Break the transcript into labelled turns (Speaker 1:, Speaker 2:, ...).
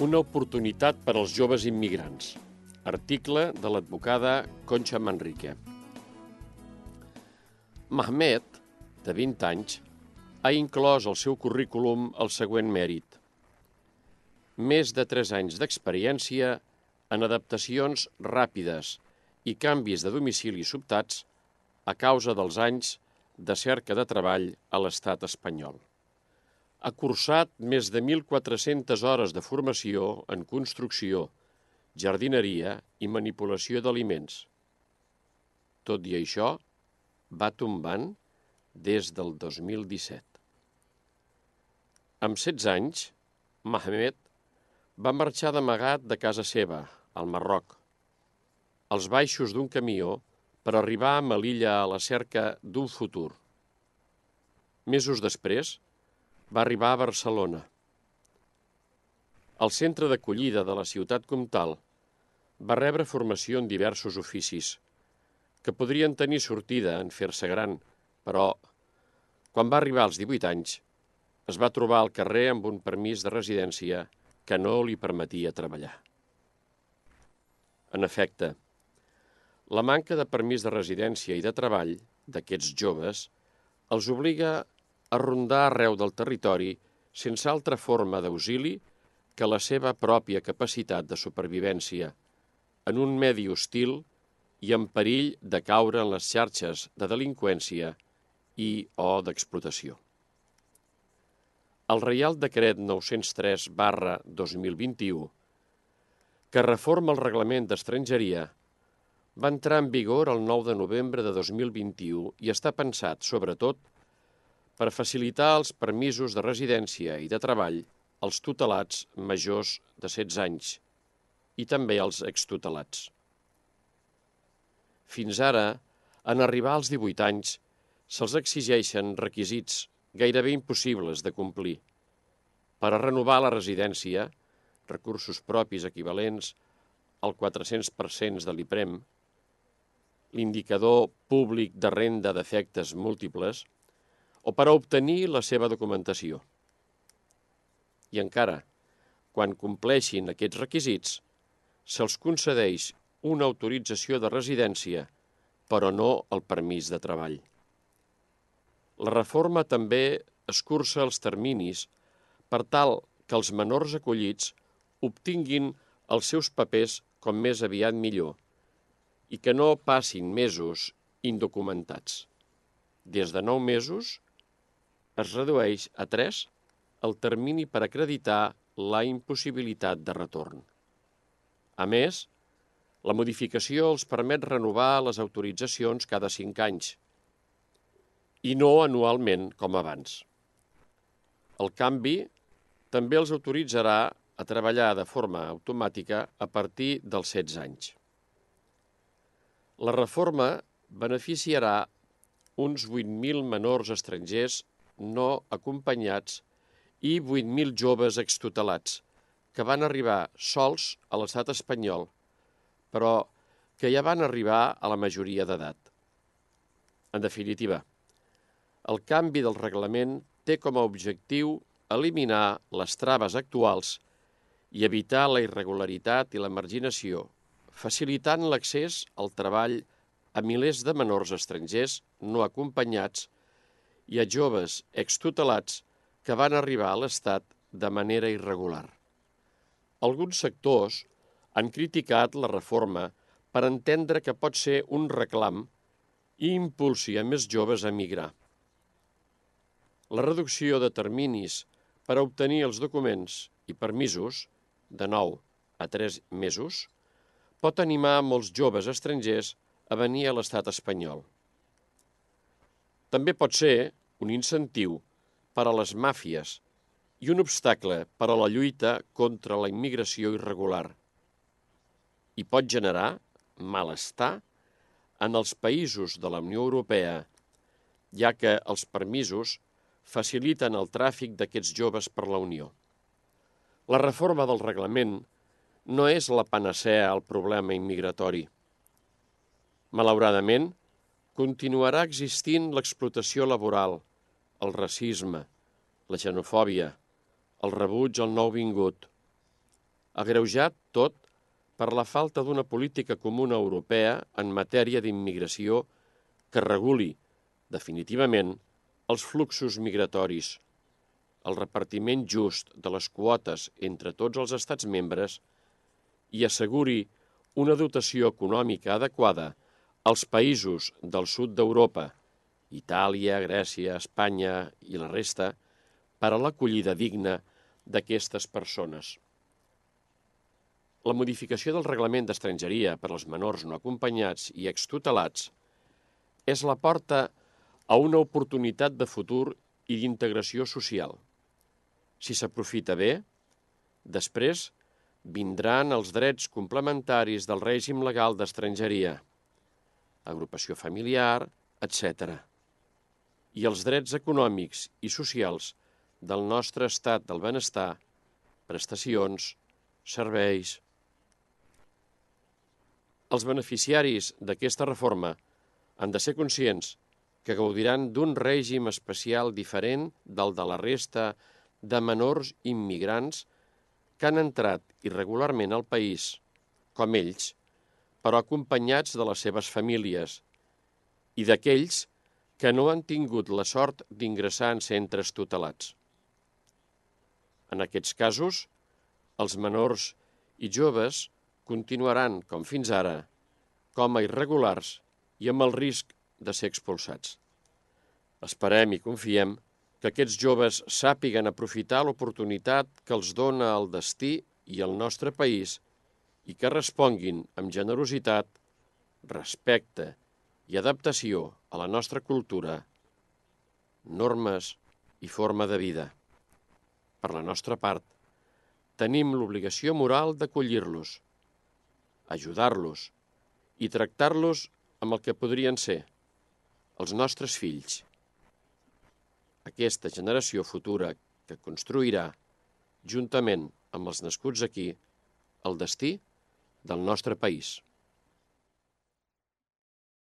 Speaker 1: Una oportunitat per als joves immigrants. Article de l'advocada Concha Manrique. Mahmet, de 20 anys, ha inclòs al seu currículum el següent mèrit. Més de 3 anys d'experiència en adaptacions ràpides i canvis de domicili sobtats a causa dels anys de cerca de treball a l'estat espanyol. Ha cursat més de 1.400 hores de formació en construcció, jardineria i manipulació d'aliments. Tot i això, va tombant des del 2017. Amb 16 anys, Mahmed va marxar d'amagat de casa seva, al Marroc, als baixos d'un camió per arribar a Melilla a la cerca d'un futur. Mesos després, va arribar a Barcelona. Al centre d'acollida de la ciutat comtal va rebre formació en diversos oficis, que podrien tenir sortida en fer-se gran, però, quan va arribar als 18 anys, es va trobar al carrer amb un permís de residència que no li permetia treballar. En efecte, la manca de permís de residència i de treball d'aquests joves els obliga a rondar arreu del territori sense altra forma d'auxili que la seva pròpia capacitat de supervivència, en un medi hostil i en perill de caure en les xarxes de delinqüència i o d'explotació. El Reial Decret 903 barra 2021, que reforma el reglament d'estrangeria, va entrar en vigor el 9 de novembre de 2021 i està pensat, sobretot, per facilitar els permisos de residència i de treball als tutelats majors de 16 anys i també als extutelats. Fins ara, en arribar als 18 anys, se'ls exigeixen requisits gairebé impossibles de complir. Per a renovar la residència, recursos propis equivalents al 400% de l'IPREM, l'indicador públic de renda d'efectes múltiples, o per a obtenir la seva documentació. I encara, quan compleixin aquests requisits, se'ls concedeix una autorització de residència, però no el permís de treball. La reforma també escurça els terminis per tal que els menors acollits obtinguin els seus papers com més aviat millor i que no passin mesos indocumentats. Des de nou mesos es redueix a 3 el termini per acreditar la impossibilitat de retorn. A més, la modificació els permet renovar les autoritzacions cada 5 anys i no anualment com abans. El canvi també els autoritzarà a treballar de forma automàtica a partir dels 16 anys. La reforma beneficiarà uns 8.000 menors estrangers no acompanyats i 8.000 joves extutelats que van arribar sols a l'estat espanyol, però que ja van arribar a la majoria d'edat. En definitiva, el canvi del reglament té com a objectiu eliminar les traves actuals i evitar la irregularitat i la marginació, facilitant l'accés al treball a milers de menors estrangers no acompanyats i a joves extutelats que van arribar a l'Estat de manera irregular. Alguns sectors han criticat la reforma per entendre que pot ser un reclam i impulsi a més joves a migrar. La reducció de terminis per a obtenir els documents i permisos, de 9 a 3 mesos, pot animar molts joves estrangers a venir a l'estat espanyol. També pot ser un incentiu per a les màfies i un obstacle per a la lluita contra la immigració irregular. I pot generar malestar en els països de la Unió Europea, ja que els permisos faciliten el tràfic d'aquests joves per la Unió. La reforma del reglament no és la panacea al problema immigratori. Malauradament, continuarà existint l'explotació laboral, el racisme, la xenofòbia, el rebuig al nou vingut. agreujat tot per la falta d'una política comuna europea en matèria d'immigració que reguli, definitivament, els fluxos migratoris, el repartiment just de les quotes entre tots els estats membres i asseguri una dotació econòmica adequada als països del sud d'Europa, Itàlia, Grècia, Espanya i la resta, per a l'acollida digna d'aquestes persones. La modificació del reglament d'estrangeria per als menors no acompanyats i extutelats és la porta a una oportunitat de futur i d'integració social. Si s'aprofita bé, després vindran els drets complementaris del règim legal d'estrangeria, agrupació familiar, etc. I els drets econòmics i socials del nostre estat del benestar, prestacions, serveis. Els beneficiaris d'aquesta reforma han de ser conscients que gaudiran d'un règim especial diferent del de la resta de menors immigrants que han entrat irregularment al país, com ells, però acompanyats de les seves famílies, i d'aquells que no han tingut la sort d'ingressar en centres tutelats. En aquests casos, els menors i joves continuaran, com fins ara, com a irregulars i amb el risc de ser expulsats. Esperem i confiem que aquests joves sàpiguen aprofitar l'oportunitat que els dona el destí i el nostre país i que responguin amb generositat, respecte i adaptació a la nostra cultura, normes i forma de vida. Per la nostra part, tenim l'obligació moral d'acollir-los, ajudar-los i tractar-los amb el que podrien ser els nostres fills aquesta generació futura que construirà, juntament amb els nascuts aquí, el destí del nostre país.